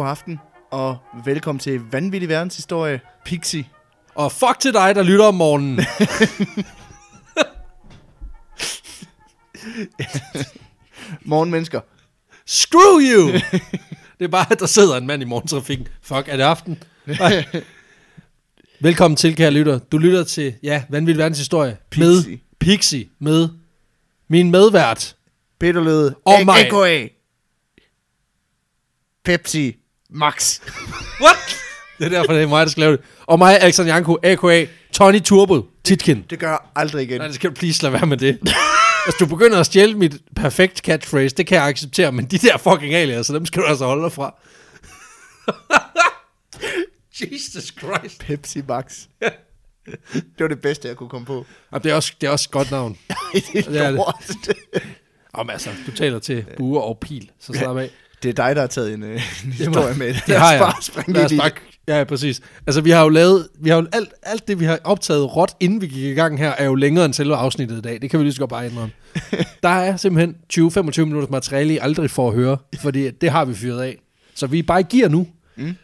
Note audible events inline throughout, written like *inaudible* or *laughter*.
god aften, og velkommen til Vanvittig Verdenshistorie, Pixie. Og fuck til dig, der lytter om morgenen. *laughs* Morgenmennesker. Screw you! Det er bare, at der sidder en mand i morgentrafikken. Fuck, er det aften? Nej. Velkommen til, kære lytter. Du lytter til, ja, Vanvittig Verdenshistorie. Med Pixie. Pixie. Med min medvært. Peter Løde. Og mig. Pepsi. Max. *laughs* What? Det er derfor, det er mig, der skal lave det. Og mig, Alexander Janko, a.k.a. Tony Turbo Titkin. Det gør jeg aldrig igen. Nej, det skal du please lade være med det. Hvis du begynder at stjæle mit perfekt catchphrase, det kan jeg acceptere, men de der fucking alias, så dem skal du altså holde dig fra. *laughs* Jesus Christ. Pepsi Max. det var det bedste, jeg kunne komme på. Jamen, det, er også, det er også et godt navn. *laughs* det er Det er. Om altså, du taler til buer og pil, så slap af. Det er dig, der har taget en, øh, en historie med. Det har jeg. Bare springe Lad os bare, ja, præcis. Altså, vi har jo lavet, vi har jo alt, alt det, vi har optaget råt, inden vi gik i gang her, er jo længere end selve afsnittet i dag. Det kan vi lige så godt bare indrømme. *laughs* Der er simpelthen 20-25 minutters materiale, I aldrig får at høre, fordi det har vi fyret af. Så vi er bare gear nu. Mm.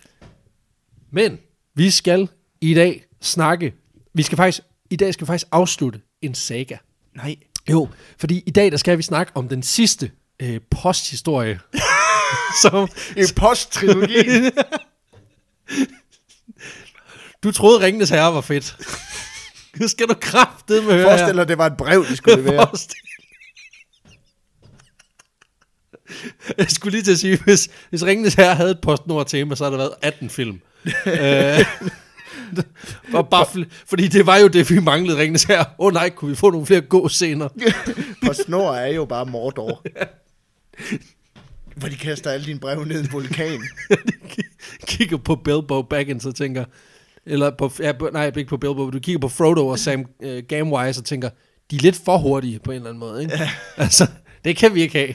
Men vi skal i dag snakke, vi skal faktisk, i dag skal vi faktisk afslutte en saga. Nej. Jo, fordi i dag der skal vi snakke om den sidste øh, posthistorie. *laughs* *laughs* som, En post-trilogi. du troede Ringenes Herre var fedt. Nu skal du kraftedeme høre Forestil dig, det var et brev, de skulle levere. Forestil. Jeg skulle lige til at sige, hvis, hvis Ringenes Herre havde et postnord tema, så havde der været 18 film. *laughs* øh, var bare, fl- fordi det var jo det, vi manglede Ringenes Herre. Åh oh, nej, kunne vi få nogle flere gå-scener? *laughs* PostNord er jo bare Mordor. Hvor de kaster alle dine brev ned i en vulkan. *laughs* kigger på Bilbo Baggins og tænker, eller på, ja, nej, ikke på Bilbo, du kigger på Frodo og Sam uh, Gamwise og tænker, de er lidt for hurtige på en eller anden måde, ikke? Ja. Altså, det kan vi ikke have.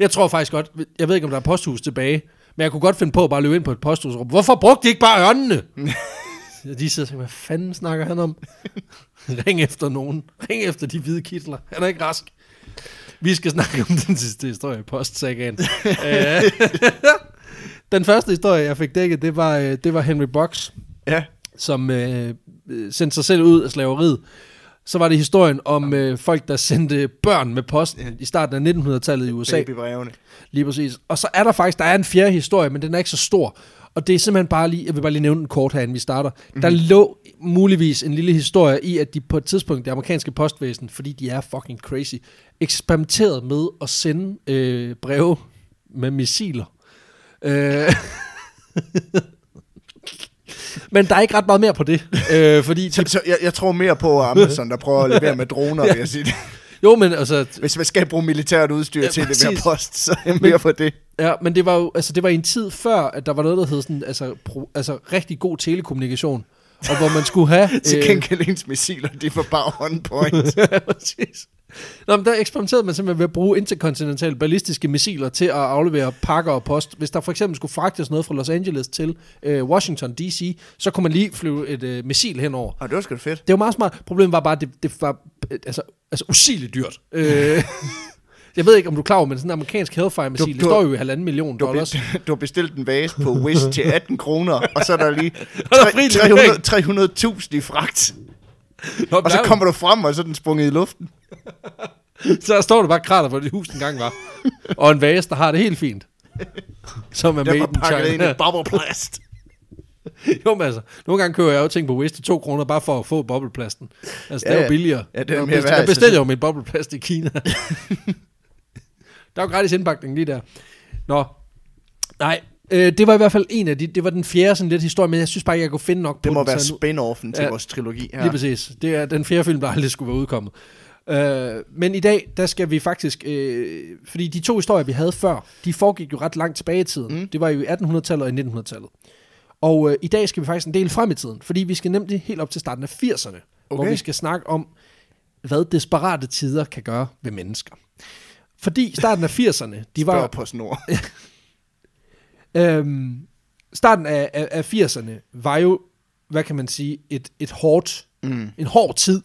jeg tror faktisk godt, jeg ved ikke, om der er posthus tilbage, men jeg kunne godt finde på at bare løbe ind på et posthus og råbe, hvorfor brugte de ikke bare ørnene? De sidder og tænker, hvad fanden snakker han om? *laughs* Ring efter nogen. Ring efter de hvide kitler. Han er ikke rask. Vi skal snakke om den sidste historie, postsagaen. Øh, den første historie, jeg fik dækket, det var, øh, det var Henry Box, Ja. som øh, sendte sig selv ud af slaveriet. Så var det historien om øh, folk, der sendte børn med posten i starten af 1900-tallet i USA. Babybrevene. Lige præcis. Og så er der faktisk, der er en fjerde historie, men den er ikke så stor. Og det er simpelthen bare lige, jeg vil bare lige nævne den kort her, inden vi starter. Mm-hmm. Der lå muligvis en lille historie i, at de på et tidspunkt, det amerikanske postvæsen, fordi de er fucking crazy, eksperimenterede med at sende øh, breve med missiler. Øh, *laughs* men der er ikke ret meget mere på det. Øh, fordi Så, så jeg, jeg tror mere på Amazon, der prøver at levere med droner, vil *laughs* jeg sige. jo, men altså, Hvis man skal bruge militært udstyr Ja, ja, til at levere præcis. post, så er jeg mere på det. Ja, men det var jo altså det var en tid før, at der var noget, der hed sådan, altså, pro, altså rigtig god telekommunikation. Og hvor man skulle have... *laughs* Til gengæld ens missiler, de var bare on point. Ja, præcis. Nå, men der eksperimenterede man simpelthen ved at bruge interkontinentale ballistiske missiler til at aflevere pakker og post. Hvis der for eksempel skulle fragtes noget fra Los Angeles til øh, Washington D.C., så kunne man lige flyve et øh, missil henover. Og det var sgu fedt. Det var meget smart. Problemet var bare, at det, det var øh, altså, altså usigeligt dyrt. Øh, *laughs* jeg ved ikke, om du er klar over, men sådan en amerikansk Hellfire-missil, det står jo i halvanden million dollars. bestilt, du har bestilt en vase på Wish til 18 kroner, og så er der lige *laughs* der er fri tre- levering. 300 300.000 i fragt. Nå, Og så kommer du frem, og så er den sprunget i luften. Så står der bare krater, hvor det hus engang var. og en vase, der har det helt fint. Som er made in pakket ind China. i bobberplast. jo, men altså, nogle gange køber jeg jo ting på Wish til 2 kroner, bare for at få bobleplasten. Altså, ja, det er jo billigere. ja, det er jeg, mere bestiller, værd, jeg bestiller jo min bobleplast i Kina. der er jo gratis indpakning lige der. Nå, nej, øh, det var i hvert fald en af de, det var den fjerde sådan lidt historie, men jeg synes bare ikke, jeg kunne finde nok på Det må den, være spin-offen til Ja. vores trilogi her. Lige præcis. Det er den fjerde film, der aldrig skulle være udkommet. Øh, men i dag, der skal vi faktisk... Øh, fordi de to historier, vi havde før, de foregik jo ret langt tilbage i tiden. Mm. Det var jo i 1800-tallet og i 1900-tallet. Og øh, i dag skal vi faktisk en del frem i tiden, fordi vi skal nemlig helt op til starten af 80'erne, okay. hvor vi skal snakke om, hvad desperate tider kan gøre ved mennesker. Fordi starten af 80'erne, de var... *laughs* Spørg på snor. *laughs* Øhm, starten af, af, af 80'erne var jo, hvad kan man sige, et, et hårdt, Mm. en hård tid.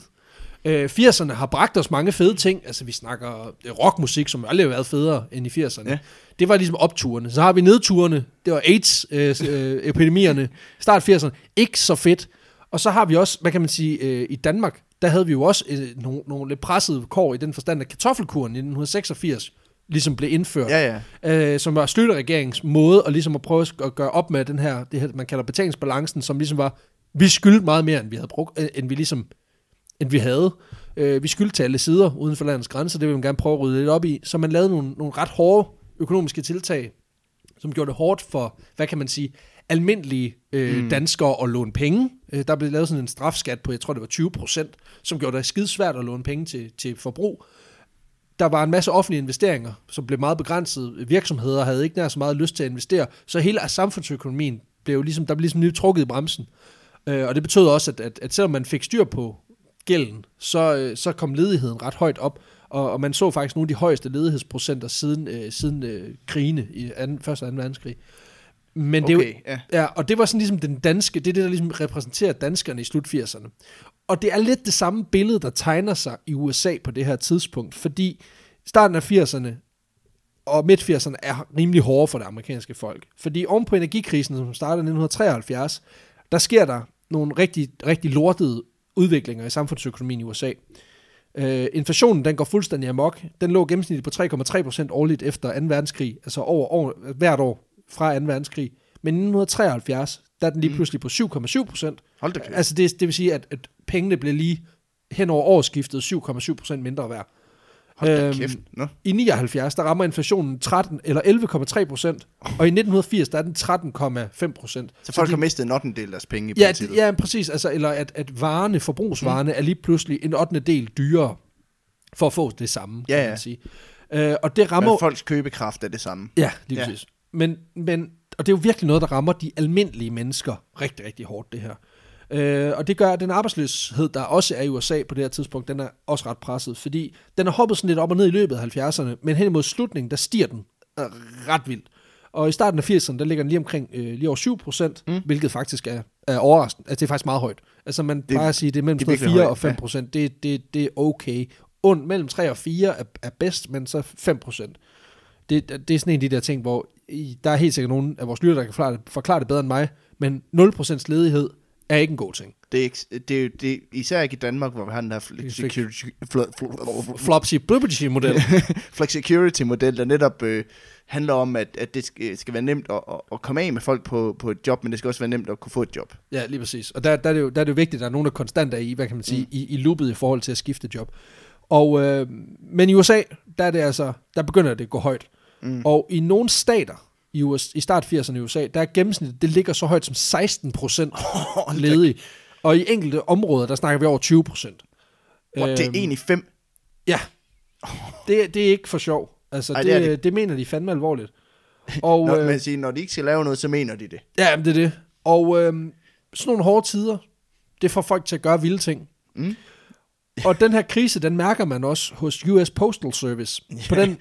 Øh, 80'erne har bragt os mange fede ting. Altså, vi snakker øh, rockmusik, som aldrig har været federe end i 80'erne. Ja. Det var ligesom opturene. Så har vi nedturene. Det var AIDS-epidemierne. Start 80'erne. Ikke så fedt. Og så har vi også, hvad kan man sige, øh, i Danmark, der havde vi jo også øh, nogle, nogle lidt pressede kår i den forstand, at kartoffelkuren i 1986 ligesom blev indført Ja, ja. øh, som var støtteregeringens måde at, ligesom at prøve at gøre op med den her, det her, man kalder betalingsbalancen, som ligesom var, vi skyldte meget mere, end vi havde brugt, øh, end vi ligesom, end vi havde. Øh, vi skyldte til alle sider uden for landets grænser, det vil man gerne prøve at rydde lidt op i. Så man lavede nogle, nogle ret hårde økonomiske tiltag, som gjorde det hårdt for, hvad kan man sige, almindelige øh, mm. danskere at låne penge. Øh, der blev lavet sådan en strafskat på, jeg tror det var 20 procent, som gjorde det skide svært at låne penge til, til forbrug der var en masse offentlige investeringer, som blev meget begrænset. Virksomheder havde ikke nær så meget lyst til at investere, så hele samfundsøkonomien blev ligesom, der blev ligesom nyt trukket i bremsen. Øh, og det betød også, at, at, at selvom man fik styr på gælden, så, øh, så kom ledigheden ret højt op, og, og man så faktisk nogle af de højeste ledighedsprocenter siden, øh, siden øh, krigene i anden, første og anden verdenskrig. Men det er Okay, ja. Ja, og det var sådan ligesom den danske, det er det, der ligesom repræsenterer danskerne i slut 80'erne. Og det er lidt det samme billede, der tegner sig i USA på det her tidspunkt, fordi starten af 80'erne og midt 80'erne er rimelig hårde for det amerikanske folk. Fordi oven på energikrisen, som startede i 1973, der sker der nogle rigtig, rigtig lortede udviklinger i samfundsøkonomien i USA. Øh, inflationen den går fuldstændig amok. Den lå gennemsnitligt på 3,3% årligt efter 2. verdenskrig, altså over, over hvert år fra 2. verdenskrig. Men i 1973, der er den lige pludselig på 7,7%. Hold da kæft. Altså det, det vil sige, at, at pengene blev lige hen over årsskiftet 7,7% mindre værd. Hold da øhm, kæft. Nå. I 79, der rammer inflationen 13, eller 11,3 procent, og i 1980, der er den 13,5 procent. Så folk de, har mistet en 8. del af deres penge i ja, princippet. ja, præcis. Altså, eller at, at varerne, forbrugsvarerne, mm. er lige pludselig en 8. del dyrere for at få det samme, Ja, kan man sige. Øh, og det rammer... Men folks købekraft er det samme. Ja, lige Ja. præcis. Men, men, og det er jo virkelig noget, der rammer de almindelige mennesker rigtig, rigtig hårdt, det her. Øh, og det gør, at den arbejdsløshed, der også er i USA på det her tidspunkt, den er også ret presset, fordi den er hoppet sådan lidt op og ned i løbet af 70'erne, men hen imod slutningen, der stiger den øh, ret vildt. Og i starten af 80'erne, der ligger den lige omkring øh, lige over 7 procent, mm. hvilket faktisk er, er overraskende. Altså, det er faktisk meget højt. Altså, man det, plejer at sige, at det er mellem det er sådan noget virkelig 4 højt, og 5 procent. Det, det, det er okay. Und, mellem 3 og 4 er, er bedst, men så 5 procent. Det, det er sådan en af de der ting, hvor i, der er helt sikkert nogen af vores lytter, der kan forklare det, forklare det bedre end mig, men 0% ledighed er ikke en god ting. Det er, ikke, det, er, det er især ikke i Danmark, hvor vi har den her flexicurity, Flopsy Blibbity model. *laughs* flexicurity model, der netop øh, handler om, at, at det skal, skal være nemt at, at, at komme af med folk på, på et job, men det skal også være nemt at kunne få et job. ja, lige præcis. Og der, der, er det jo, der er det jo vigtigt, at der er nogen, der konstant er i, hvad kan man sige, mm. i, i loopet i forhold til at skifte job. Og, øh, men i USA, der er det altså, der begynder det at gå højt. Mm. Og i nogle stater, i, US, i start 80'erne i USA, der er gennemsnittet, det ligger så højt som 16 procent *laughs* ledige. Og i enkelte områder, der snakker vi over 20 procent. Hvor det er en i fem. Ja. Det, det er ikke for sjov. Altså, Ej, det det, det, mener de fandme alvorligt. Og, *laughs* Når, øh, man siger, når de ikke skal lave noget, så mener de det. ja, det er det. Og øh, sådan nogle hårde tider, det får folk til at gøre vilde ting. Mm. Og den her krise, den mærker man også hos US Postal Service. På *laughs* den,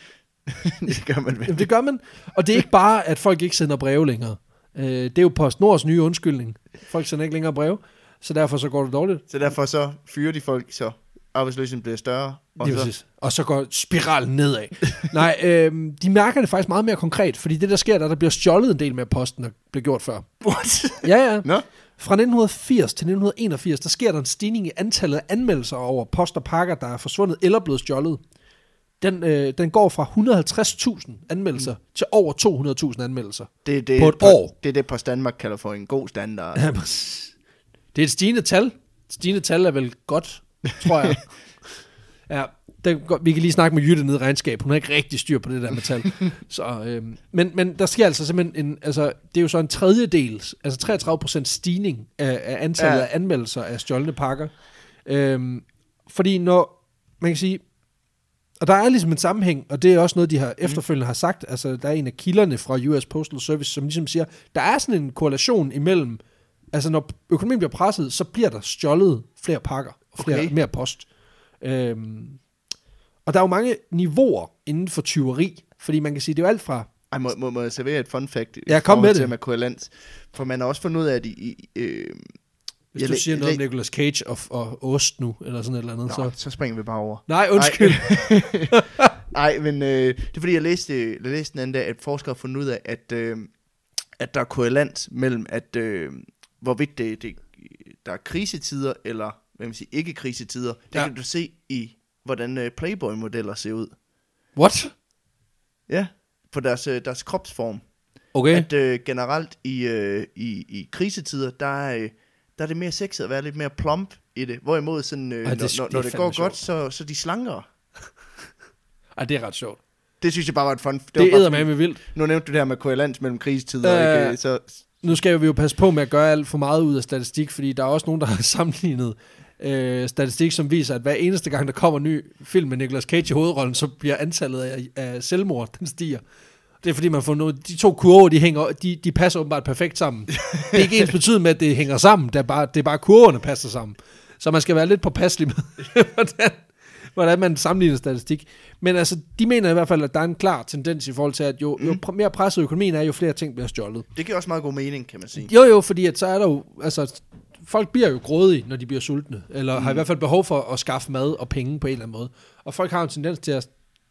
*laughs* det gør man vel. jamen, det gør man. Og det er ikke bare, at folk ikke sender breve længere. Øh, det er jo PostNords nye undskyldning. Folk sender ikke længere breve, så derfor så går det dårligt. Så derfor så fyrer de folk, så arbejdsløsheden bliver større. Og Lige så, præcis. Og så går spiralen nedad. *laughs* Nej, øh, de mærker det faktisk meget mere konkret, fordi det der sker, der, der bliver stjålet en del med posten, der blev gjort før. What? Ja, ja. Nå? Fra 1980 til 1981, der sker der en stigning i antallet af anmeldelser over post og pakker, der er forsvundet eller blevet stjålet. Den, øh, den går fra 150.000 anmeldelser mm. til over 200.000 anmeldelser. Det, det, På et Po- år. Det er det, Post Danmark kalder for en god standard. Det er et stigende tal. Stigende tal er vel godt, tror jeg. *laughs* ja, det, vi kan lige snakke med Jytte nede i regnskab. Hun har ikke rigtig styr på det der med tal. *laughs* Så, øhm, men, men der sker altså simpelthen en, altså, det er jo så en tredjedel, altså 33% stigning af, af antallet Ja. af anmeldelser af stjålne pakker. Øhm, fordi når, man kan sige, og der er ligesom en sammenhæng, og det er også noget, de har efterfølgende har sagt, altså der er en af kilderne fra US Postal Service, som ligesom siger, der er sådan en korrelation imellem, altså når økonomien bliver presset, så bliver der stjålet flere pakker, og flere, Okay. mere post. Øhm, og der er jo mange niveauer inden for tyveri, fordi man kan sige, det er jo alt fra, Ej, må, må, må jeg servere et fun fact? Ja, kom med til det. Med korrelans? For man har også fundet ud af, at i, øh, Hvis Jeg du siger noget om Nicolas Cage og, og ost nu, eller sådan et eller andet, Nå, så... så... springer vi bare over. Nej, undskyld. *laughs* Nej, men øh, det er fordi, jeg læste, jeg læste den anden dag, at forskere har fundet ud af, at, øh, at der er korrelans mellem, at øh, hvorvidt det, det, der er krisetider, eller hvad man siger, ikke krisetider. Det ja. kan du se i, hvordan øh, Playboy-modeller ser ud. What? Ja, på deres, øh, deres kropsform. Okay. At øh, generelt i, øh, i, i krisetider, der er, øh, der er det mere sexet at være lidt mere plump i det. Hvorimod sådan, øh, Ej, det- det, det når, når det fandme går sjovt. godt, så, så de slankere. *laughs* Ej, det er ret sjovt. Det synes jeg bare var et fun. Det, Det var bare, er med med vildt. Nu nævnte du det her med korrelans mellem krisetider, øh, ikke? Så, Nu skal vi jo passe på med at gøre alt for meget ud af statistik, fordi der er også nogen, der har *laughs* sammenlignet øh, statistik, som viser, at hver eneste gang, der kommer en ny film med Nicolas Cage i hovedrollen, så bliver antallet af, af selvmord, den stiger. Det er fordi, man får noget, de to kurver, de, hænger, de, de passer åbenbart perfekt sammen. Det er ikke ens betydende med, at det hænger sammen, det er bare, det er bare kurverne passer sammen. Så man skal være lidt påpasselig med, *laughs* hvordan, hvordan man sammenligner statistik. Men altså, de mener i hvert fald, at der er en klar tendens i forhold til, at jo, jo pr- mere presset økonomien er, jo flere ting bliver stjålet. det giver også meget god mening, kan man sige. Jo, jo, fordi at så er der jo, altså, folk bliver jo grådige, når de bliver sultne, eller mm. har i hvert fald behov for at skaffe mad og penge på en eller anden måde. Og folk har en tendens til at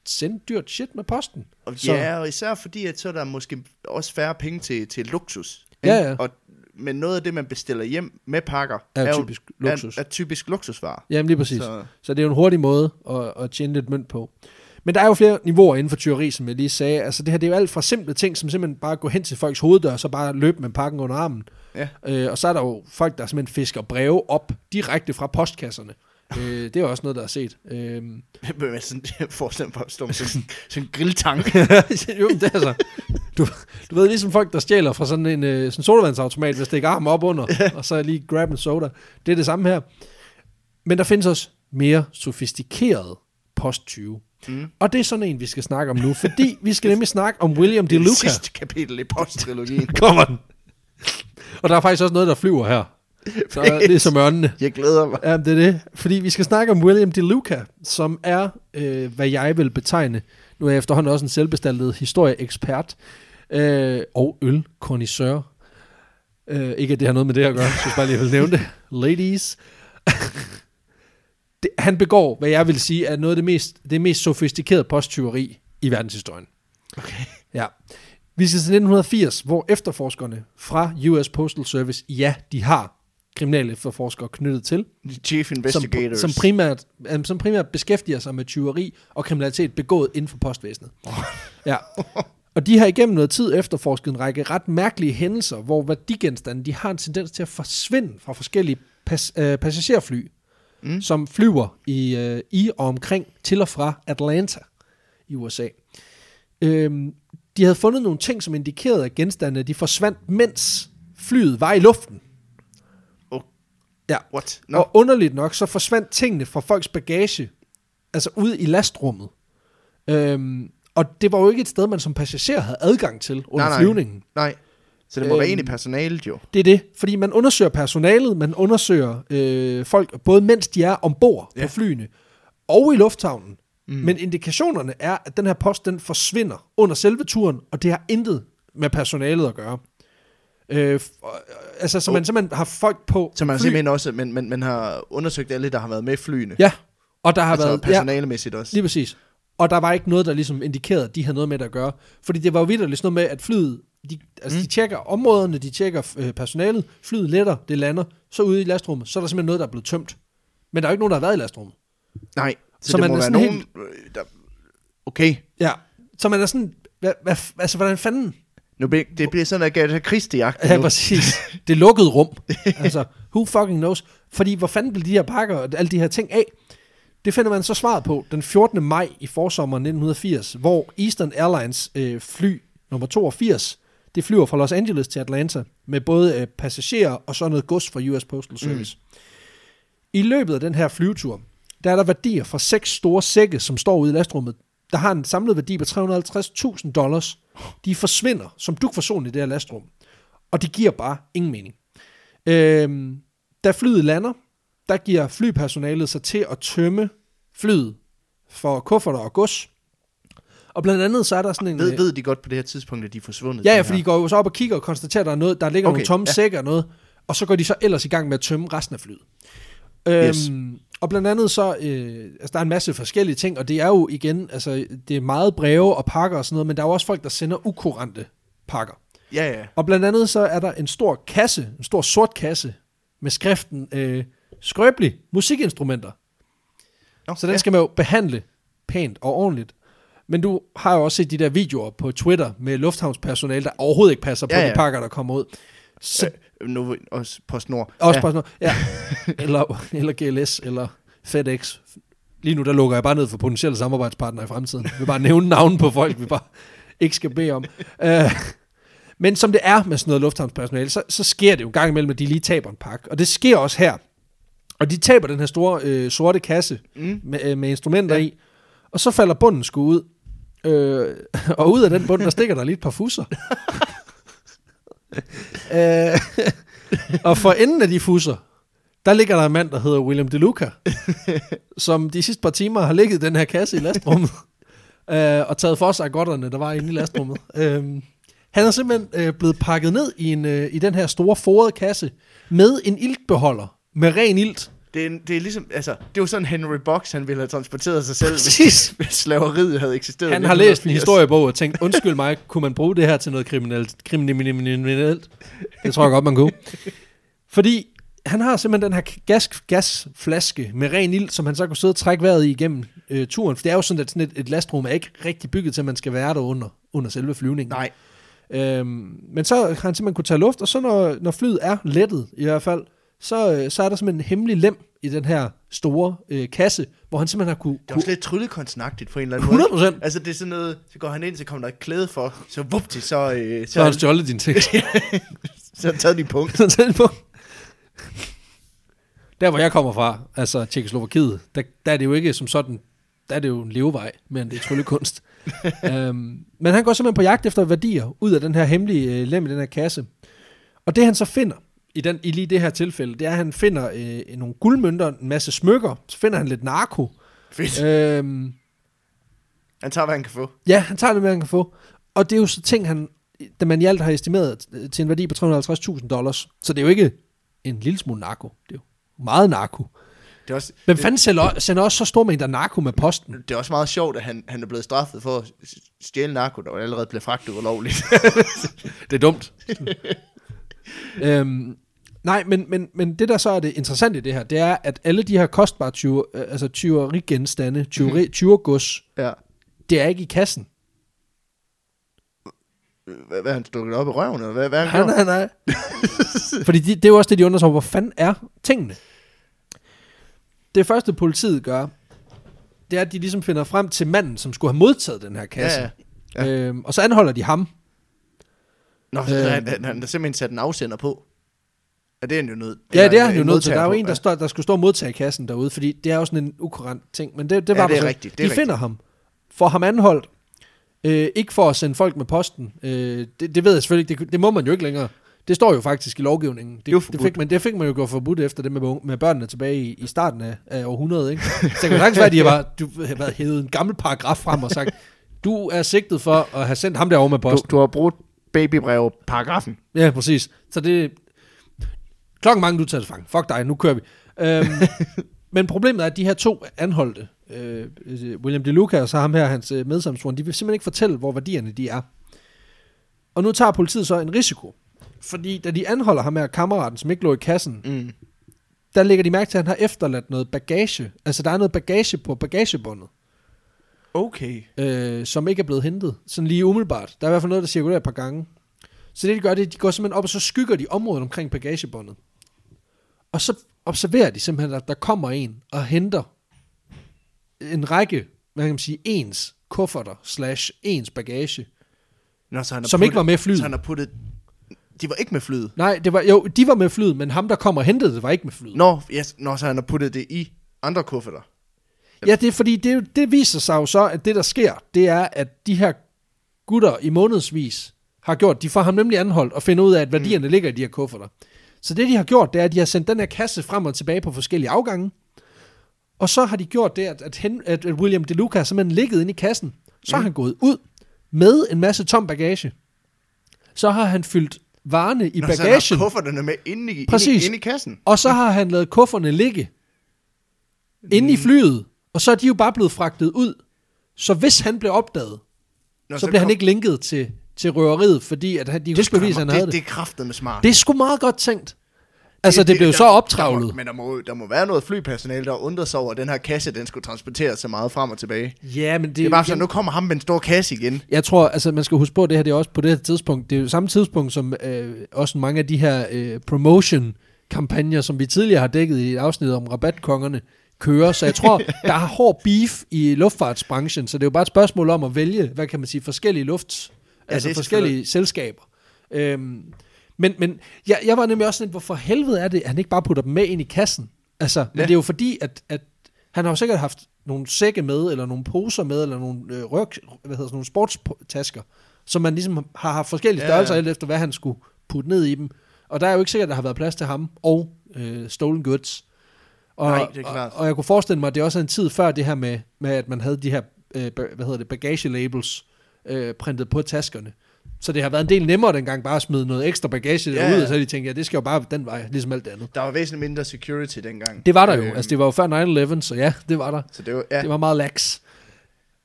sende dyrt shit med posten. Og Så- ja, og især fordi, at så er der måske også færre penge til, til luksus. Ja, ikke? ja. Og, men noget af det, man bestiller hjem med pakker, Er jo jo- typisk luksus. Er, er typisk luksusvarer. Jamen lige præcis. Så. Så, så det er jo en hurtig måde at, at tjene lidt mønt på. Men der er jo flere niveauer inden for tyveri, som jeg lige sagde. Altså det her, det er jo alt fra simple ting, som simpelthen bare går hen til folks hoveddør, og så bare løbe med pakken under armen. ja. Øh, og så er der jo folk, der simpelthen fisker breve op direkte fra postkasserne. Øh, det er også noget, der er set. Øh, Men sådan, jeg forestiller mig at stå med sådan, sådan en grilltank. *laughs* jo, det er altså... Du, du ved, ligesom folk, der stjæler fra sådan en øh, sådan sodavandsautomat, hvis det ikke armen op under, og så lige grab en soda. Det er det samme her. Men der findes også mere sofistikeret posttyve. Mm. Og det er sådan en, vi skal snakke om nu, fordi vi skal nemlig snakke om William DeLuca. det sidste kapitel i posttrilogien. *laughs* Kommer den. Og der er faktisk også noget, der flyver her. *laughs* Så det er som ørnene. *laughs* Jeg glæder mig. Ja, det er det. Fordi vi skal snakke om William DeLuca, som er, øh, hvad jeg vil betegne, nu er jeg efterhånden også en selvbestaltet historieekspert, øh, og ølkondisør. Øh, ikke at det har noget med det at gøre, jeg synes bare lige, jeg vil nævne det. *laughs* Ladies. det, han begår, hvad jeg vil sige, er noget af det mest, det mest sofistikerede posttyveri i verdenshistorien. Okay. Ja. Vi skal til 1980, hvor efterforskerne fra US Postal Service, ja, de har kriminelle efterforskere knyttet til, Chief som, Investigators. som, primært, um, som primært beskæftiger sig med tyveri og kriminalitet begået inden for postvæsenet. Ja. Og de har igennem noget tid efterforsket en række ret mærkelige hændelser, hvor værdigenstande de har en tendens til at forsvinde fra forskellige pas, øh, passagerfly, Mm. som flyver i, øh, i og omkring til og fra Atlanta i USA. Øhm, de havde fundet nogle ting, som indikerede, at genstandene de forsvandt, mens flyet var i luften. Ja. What? No. Og underligt nok, så forsvandt tingene fra folks bagage, altså ude i lastrummet. Øhm, og det var jo ikke et sted, man som passager havde adgang til under Nej, nej. flyvningen. Nej. Så det må øhm. være en i personalet jo. Det er det, fordi man undersøger personalet, man undersøger øh, folk, både mens de er ombord ja. På flyene, og i lufthavnen. Mm. Men indikationerne er, at den her post, den forsvinder under selve turen, og det har intet med personalet at gøre. Øh, øh, altså, så Oh. man simpelthen har folk på Så man fly. simpelthen også, men, men, man har undersøgt alle, der har været med flyene. Ja, og der har altså været... Ja, personalemæssigt også. Lige præcis. Og der var ikke noget, der ligesom indikerede, at de havde noget med det at gøre. Fordi det var jo vidderligt sådan noget med, at flyet, de, altså mm. De tjekker områderne, de tjekker øh, personalet, flyet letter, det lander, så ude i lastrummet, så er der simpelthen noget, der er blevet tømt. Men der er jo ikke nogen, der har været i lastrummet. Nej. Så, Så det man må er være sådan nogen, øh, der... Okay. Ja. Så man er sådan, hvad, hvad, altså hvordan fanden? Nu bliver, det bliver sådan, at Agatha christie Ja, præcis. Det lukkede rum. *laughs* altså, who fucking knows? Fordi hvor fanden blev de her pakker og alle de her ting af? Det finder man så svaret på den 14. maj i forsommeren 1980, hvor Eastern Airlines øh, fly nummer 82, det flyver fra Los Angeles til Atlanta, med både øh, passagerer og så noget gods fra US Postal Service. Mm. I løbet af den her flyvetur, der er der værdier fra seks store sække, som står ude i lastrummet, der har en samlet værdi på 350.000 dollars. De forsvinder som duk for solen i det her lastrum. Og det giver bare ingen mening. Øhm, da flyet lander, der giver flypersonalet sig til at tømme flyet for kufferter og gods. Og blandt andet så er der sådan en... Ved, øh, ved de godt på det her tidspunkt, at de er forsvundet? Ja, ja, fordi de går jo så op og kigger og konstaterer, at der, er noget, der ligger okay, nogle tomme ja. sækker og noget. og så går de så ellers i gang med at tømme resten af flyet. Yes. Og blandt andet så, øh, altså der er en masse forskellige ting, og det er jo igen, altså det er meget breve og pakker og sådan noget, men der er jo også folk, der sender ukurante pakker. Ja, ja. Og blandt andet så er der en stor kasse, en stor sort kasse, med skriften øh, skrøbelig musikinstrumenter. Nå, Så den ja. skal man jo behandle pænt og ordentligt. Men du har jo også set de der videoer på Twitter med lufthavnspersonale, der overhovedet ikke passer på Ja, de ja. pakker, der kommer ud. Så, Øh, nu også på snor. også ja. noget, ja. *laughs* eller, eller GLS, eller FedEx. Lige nu, der lukker jeg bare ned for potentielle samarbejdspartnere i fremtiden. Vil bare nævne navnen på folk, vi bare ikke skal bede om. Uh, men som det er med sådan noget lufthavnspersonale, så, så sker det jo gang imellem, at de lige taber en pakke. Og det sker også her. Og de taber den her store øh, sorte kasse Mm. med, øh, med instrumenter. Ja. i. Og så falder bunden sgu ud. Øh, *laughs* og ud af den bund, der stikker der lige et par fusser. *laughs* *laughs* øh, og for enden af de fusser, der ligger der en mand, der hedder William DeLuca, *laughs* som de sidste par timer har ligget i den her kasse i lastrummet, *laughs* øh, og taget for sig af godterne, der var inde i lastrummet. Øh, han er simpelthen øh, blevet pakket ned i, en, øh, i den her store forede kasse, med en iltbeholder, med ren ilt. Det, er, det er ligesom, altså, det var sådan Henry Box, han ville have transporteret sig selv, hvis, Præcis. hvis slaveriet havde eksisteret. Han har læst en 1980. historiebog og tænkt, undskyld mig, kunne man bruge det her til noget kriminelt? kriminelt? Det tror jeg godt, man kunne. Fordi han har simpelthen den her gas, gasflaske med ren ild, som han så kunne sidde og trække vejret i igennem øh, turen. For det er jo sådan, at sådan et, et lastrum er ikke rigtig bygget til, at man skal være der under, under selve flyvningen. Nej, Øhm, men så har han simpelthen kunne tage luft, og så når, når flyet er lettet i hvert fald, så, øh, så er der simpelthen en hemmelig lem i den her store øh, kasse, hvor han simpelthen har kunne... det er også lidt tryllekunstnagtigt på en eller anden måde. 100 procent. Altså, det er sådan noget, så går han ind, så kommer der et klæde for, så vupti, så, øh, så, Så har han stjålet din ting. *laughs* så har han taget din punkt. Så tæt på. Der hvor jeg kommer fra, altså Tjekkoslovakiet, der, der er det jo ikke som sådan, der er det jo en levevej, men det er tryllekunst. um, *laughs* men han går simpelthen på jagt efter værdier ud af den her hemmelige øh, lem i den her kasse. Og det han så finder, i, den, i lige det her tilfælde, det er, at han finder øh, nogle guldmønter, en masse smykker, så finder han lidt narko. Fedt. Øhm, Han tager, hvad han kan få. Ja, han tager det, hvad han kan få. Og det er jo så ting, han, da man i alt har estimeret øh, til en værdi på 350.000 dollars. Så det er jo ikke en lille smule narko. Det er jo meget narko. Det er også, Hvem fanden sender, sender også så stor mængder narko med posten? det er også meget sjovt, at han, han er blevet straffet for at stjæle narko, der allerede blev fragtet ulovligt. *laughs* Det er dumt. *laughs* øhm, nej, men, men, men det der så er det interessante i det her, det er, at alle de her kostbare tyver, øh, altså tyverigenstande, tyveri, tyvergods, ja. det er ikke i kassen. Hvad, hvad han stukket op i røven, eller hvad, hvad Nej, han gjort? nej, nej. *laughs* Fordi de, det er jo også det, de undrer sig over. Hvor fanden er tingene? Det første, politiet gør, det er, at de ligesom finder frem til manden, som skulle have modtaget den her kasse. Ja, ja. Ja. Øhm, og så anholder de ham. Nå, Øh. han, han, han har simpelthen sat en afsender på. Ja, det er han jo nødt. Ja, det er han jo nødt til. Der er jo en, der, står, der skulle stå og modtage kassen derude, fordi det er jo sådan en ukurant ting. Men det, det Ja, var det der er så. rigtigt, det De er finder rigtigt. ham. Får ham anholdt. Øh, ikke for at sende folk med posten. Øh, det, det ved jeg selvfølgelig ikke. Det, det må man jo ikke længere. Det står jo faktisk i lovgivningen. Det, det, forbudt. fik, man, det fik man jo gjort forbudt efter det med, med børnene tilbage i, i starten af, af århundredet. Ikke? *laughs* Så det kan sagtens være, at de har bare, du, har været hævet en gammel paragraf frem og sagt, du er sigtet for at have sendt ham derovre med Du, posten. du har brugt babybrev paragrafen. Ja, præcis. Så det... Klokken mange, du tager til fange. Fuck dig, nu kører vi. Øhm, *laughs* men problemet er, at de her to anholdte, øh, William DeLuca og så ham her, hans øh, medsamsvoren, de vil simpelthen ikke fortælle, hvor værdierne de er. Og nu tager politiet så en risiko. Fordi da de anholder ham her kammeraten, som ikke lå i kassen, Mm. der lægger de mærke til, at han har efterladt noget bagage. Altså, der er noget bagage på bagagebåndet, Okay. øh, som ikke er blevet hentet. Sådan lige umiddelbart. Der er i hvert fald noget, der cirkulerer et par gange. Så det, de gør, det er, at de går simpelthen op, og så skygger de området omkring bagagebåndet. Og så observerer de simpelthen, at der kommer en og henter en række, hvad kan man sige, ens kufferter slash ens bagage, Nå, så han har som puttet, ikke var med flyet. Så han har puttet... De var ikke med flyet. Nej, det var, jo, de var med flyet, men ham, der kom og hentede det, var ikke med flyet. Nå, yes, nå, så han har puttet det i andre kufferter. Ja, det er fordi, det, det viser sig jo så, at det der sker, det er, at de her gutter i månedsvis har gjort, de får ham nemlig anholdt og finder ud af, at værdierne mm. ligger i de her kufferter. Så det, de har gjort, det er, at de har sendt den her kasse frem og tilbage på forskellige afgange, og så har de gjort det, at, at, hen, at, William DeLuca har simpelthen ligget inde i kassen. Så har Mm. han gået ud med en masse tom bagage. Så har han fyldt varerne i Nå, så han bagagen, har kufferterne med inde i, Præcis. inde, i, inde i kassen. og så har han lavet kufferne ligge inde i flyet, og så er de jo bare blevet fragtet ud. Så hvis han blev opdaget, Nå, så blev han kom- ikke linket til, til røveriet, fordi at han, de ikke skulle bevise, at han det, havde det, det. det er kraftet med smart. Det er sgu meget godt tænkt. Altså, det, det blev jo der- så der må- optravlet. Men der må, der må være noget flypersonale, der undrer sig over, at den her kasse, den skulle transporteres så meget frem og tilbage. Det, Ja, men det, det er bare sådan, nu kommer ham med en stor kasse igen. Jeg tror, altså man skal huske på, at det her det er også på det her tidspunkt, det er jo samme tidspunkt som øh, også mange af de her øh, promotion-kampagner, som vi tidligere har dækket i et afsnit om rabatkongerne, kører. Så jeg tror, der er hård beef i luftfartsbranchen, så det er jo bare et spørgsmål om at vælge, hvad kan man sige, forskellige luft, Ja, altså forskellige selskaber. Øhm, men men jeg, jeg var nemlig også sådan, hvorfor helvede er det, at han ikke bare putter dem med ind i kassen? Altså, men Ja. det er jo fordi, at, at han har jo sikkert haft nogle sække med, eller nogle poser med, eller nogle øh, ryg, hvad hedder sådan nogle sportstasker, som man ligesom har haft forskellige Ja, størrelser, ja. alt efter hvad han skulle putte ned i dem. Og der er jo ikke sikkert, at der har været plads til ham og øh, stolen goods. Og, Nej, det er klart. Og, og jeg kunne forestille mig, at det også er en tid før det her med, med at man havde de her øh, hvad hedder det, bagage labels øh, printet på taskerne. Så det har været en del nemmere dengang bare at smide noget ekstra bagage Ja, ud, og så de tænkt, ja, det skal jo bare den vej, ligesom alt det andet. Der var væsentligt mindre security dengang. Det var der jo. Øhm, Altså, det var jo før 9-11, så ja, det var der. Så det var, Ja. Det var meget lax.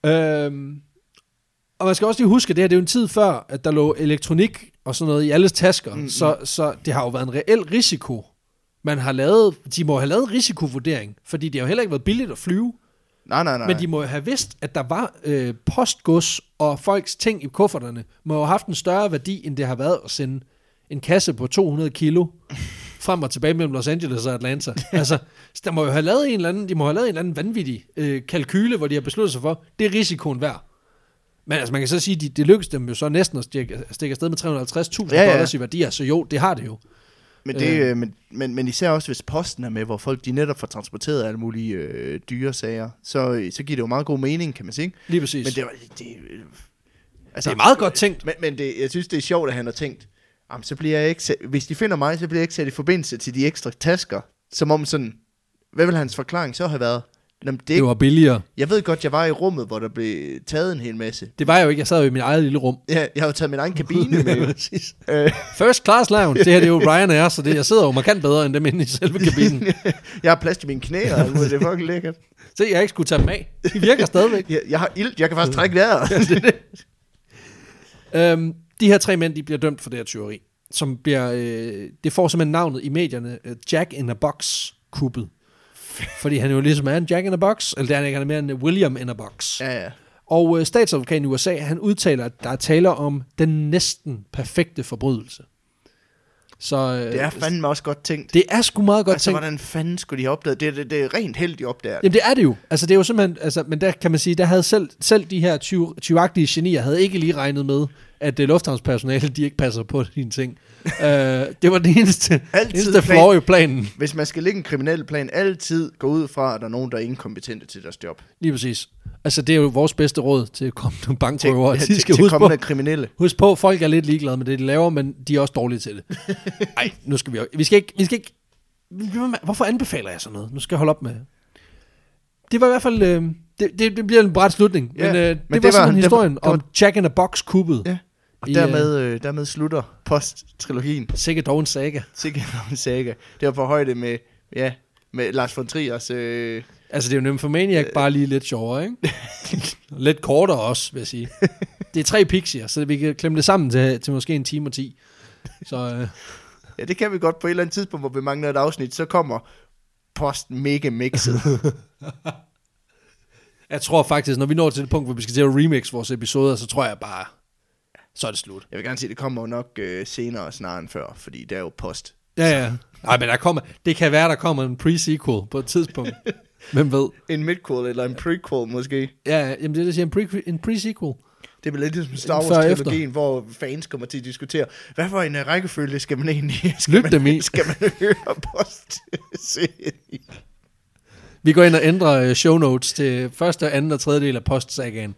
Øhm, og man skal også lige huske, at det her det er jo en tid før, at der lå elektronik og sådan noget i alles tasker. Mm, Mm, så, så det har jo været en reel risiko. Man har lavet, de må have lavet en risikovurdering, fordi det har jo heller ikke været billigt at flyve. nej, nej, nej. Men de må have vidst, at der var øh, postgods og folks ting i kufferterne, må have haft en større værdi, end det har været at sende en kasse på 200 kilo frem og tilbage mellem Los Angeles og Atlanta. *laughs* altså, så der må jo have lavet en eller anden, de må have lavet en eller anden vanvittig øh, kalkyle, hvor de har besluttet sig for, det er risikoen værd. Men altså, man kan så sige, de, det lykkedes dem jo så næsten at stikke, stikke afsted med 350.000 Ja, ja. dollars i værdier, så jo, det har det jo. Men, det, Øh. øh. men, men, men især også, hvis posten er med, hvor folk de netop får transporteret alle mulige øh, dyre sager, så, så giver det jo meget god mening, kan man sige. Lige præcis. Men det, det, øh, altså, det er meget godt tænkt. Men, men det, jeg synes, det er sjovt, at han har tænkt, jamen, så bliver jeg ikke, sat- hvis de finder mig, så bliver jeg ikke sat i forbindelse til de ekstra tasker. Som om sådan, hvad vil hans forklaring så have været? Jamen, det, Det var billigere. jeg ved godt, jeg var i rummet, hvor der blev taget en hel masse. Det var jeg jo ikke, jeg sad jo i mit eget lille rum. Ja, jeg har jo taget min egen kabine med. *laughs* Præcis. øh, First class lounge. Det her det er jo Ryanair, så det, jeg sidder jo markant bedre end dem inde i selve kabinen. *laughs* jeg har plads til mine knæ, og det er fucking lækkert. Se, jeg ikke skulle tage dem af. De virker stadigvæk. *laughs* Jeg, jeg har ild, jeg kan faktisk trække vejret. øhm, de her tre mænd, de bliver dømt for det her tyveri. Som bliver, øh, det får simpelthen navnet i medierne, øh, Jack in a Box kuppet. *laughs* Fordi han jo ligesom er en Jack in a Box, eller det er han ikke, han er mere en William in a Box. ja, ja. Og øh, statsadvokaten i USA, han udtaler, at der er taler om den næsten perfekte forbrydelse. Så øh, Det er fandme også godt tænkt. det er sgu meget godt altså, tænkt. hvordan fanden skulle de have opdaget? Det, det, det er rent held, de opdager. det. Jamen det er det jo. Altså det er jo simpelthen, altså, men der kan man sige, der havde selv, selv de her 20 20-agtige genier, havde ikke lige regnet med, at det lufthavnspersonale, de ikke passer på dine ting. uh, det var det *laughs* eneste, Altid eneste flaw i planen. Hvis man skal lægge en kriminel plan, altid gå ud fra, at der er nogen, der er inkompetente til deres job. Lige præcis. Altså det er jo vores bedste råd til kommende Til, bankrøver. *laughs* ja, De til, skal til huske på, kriminelle. husk på, folk er lidt ligeglade med det, de laver, men de er også dårlige til det. *laughs* Nej, nu skal vi jo- Vi skal ikke... Vi skal ikke hvorfor anbefaler jeg sådan noget? Nu skal jeg holde op med det var i hvert fald, øh, det, det, det bliver en bræt slutning, Ja, men, øh, det, men var det var- simpelthen det var- historien det var- om Jack in a Box kuppet. Ja. Og I, dermed, øh, dermed slutter post-trilogien. Sikkert dog en saga. Sikkert *laughs* en saga. Det var på højde med, ja, med Lars von Triers... Øh, Altså, det er jo Nymphomaniac, bare lige lidt sjovere, ikke? *laughs* lidt kortere også, vil jeg sige. Det er tre pixier, så vi kan klemme det sammen til, til måske en time og ti. Så øh, ja, det kan vi godt på et eller andet tidspunkt, hvor vi mangler et afsnit. Så kommer post mega mixet. *laughs* jeg tror faktisk, når vi når til det punkt, hvor vi skal til at remix vores episoder, så tror jeg bare, så er det slut. Jeg vil gerne sige, det kommer jo nok øh, senere snarere end før, fordi det er jo post. Ja, ja. Nej, men der kommer, det kan være, der kommer en pre-sequel på et tidspunkt. *laughs* Hvem ved? En midquel eller en prequel måske. Ja, ja, jamen det er det, siger, en, pre, en pre-sequel. Det er vel lidt ligesom Star Wars-trilogien, hvor fans kommer til at diskutere, hvad for en uh, rækkefølge skal man egentlig *laughs* skal Lyt man, dem i. *laughs* skal man høre post? Vi går ind og ændrer øh, show notes til første, anden og tredje del af postsagaen.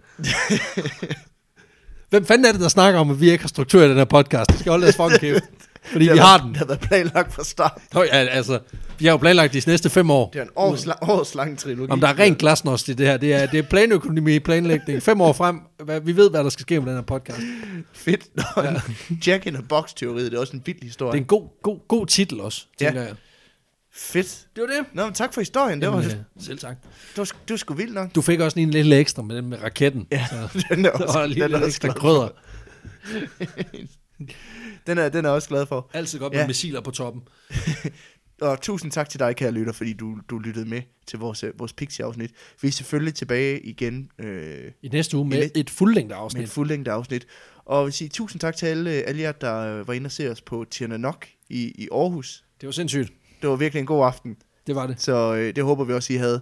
Hvem fanden er det, der snakker om, at vi ikke har struktur i den her podcast? Det skal holde deres fucking kæft. Fordi vi har den. Det har været planlagt fra start. Nå, ja, altså, vi har jo planlagt de næste fem år. Det er en års, lang, års lang trilogi. Om der er rent glasnost i det her. Det er, det er planøkonomi, planlægning. Fem år frem. Hvad, vi ved, hvad der skal ske med den her podcast. Fedt. Nå, ja. Jack in a box teoriet, det er også en vild historie. Det er en god, god, god titel også, Ja. tænker jeg. Fedt. Det var det. Nå, men tak for historien. Det var, Jamen, det øh, selv tak. var, det var sgu vildt nok. Du fik også lige en lille ekstra med den med raketten. Ja, Så, *laughs* den er *laughs* der også, var lige den er også ekstra glad krydder. *laughs* Den er, den er også glad for. Altid godt Ja. med missiler på toppen. Og tusind tak til dig, kære lytter, fordi du, du lyttede med til vores, øh, vores Pixie-afsnit. Vi er selvfølgelig tilbage igen øh, I næste uge med et fuldlængde med et afsnit. fuldlængde afsnit. Og jeg vil sige tusind tak til alle, alle jer, der øh, var inde og se os på Tierna Nok i, i Aarhus. Det var sindssygt. Det var virkelig en god aften, Det var det. så øh, det håber vi også, I havde.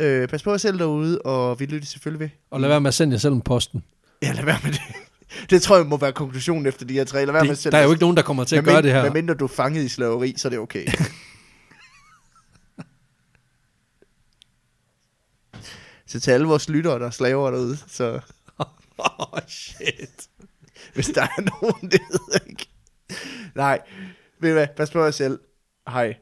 Øh, pas på jer selv derude, og vi lytter selvfølgelig ved. Og lad være med at sende jer selv en posten. Ja, lad være med det. *laughs* Det tror jeg må være konklusionen efter de her tre. Lad være med at Det, sende der er jo ikke nogen, der kommer til at gøre det her. Medmindre du er fanget i slaveri, så er det okay. *laughs* så til alle vores lyttere, der er slaver derude, så *laughs* Oh, shit. hvis der er nogen, det ved jeg ikke. Nej, ved du hvad, pas på jer selv. Hi.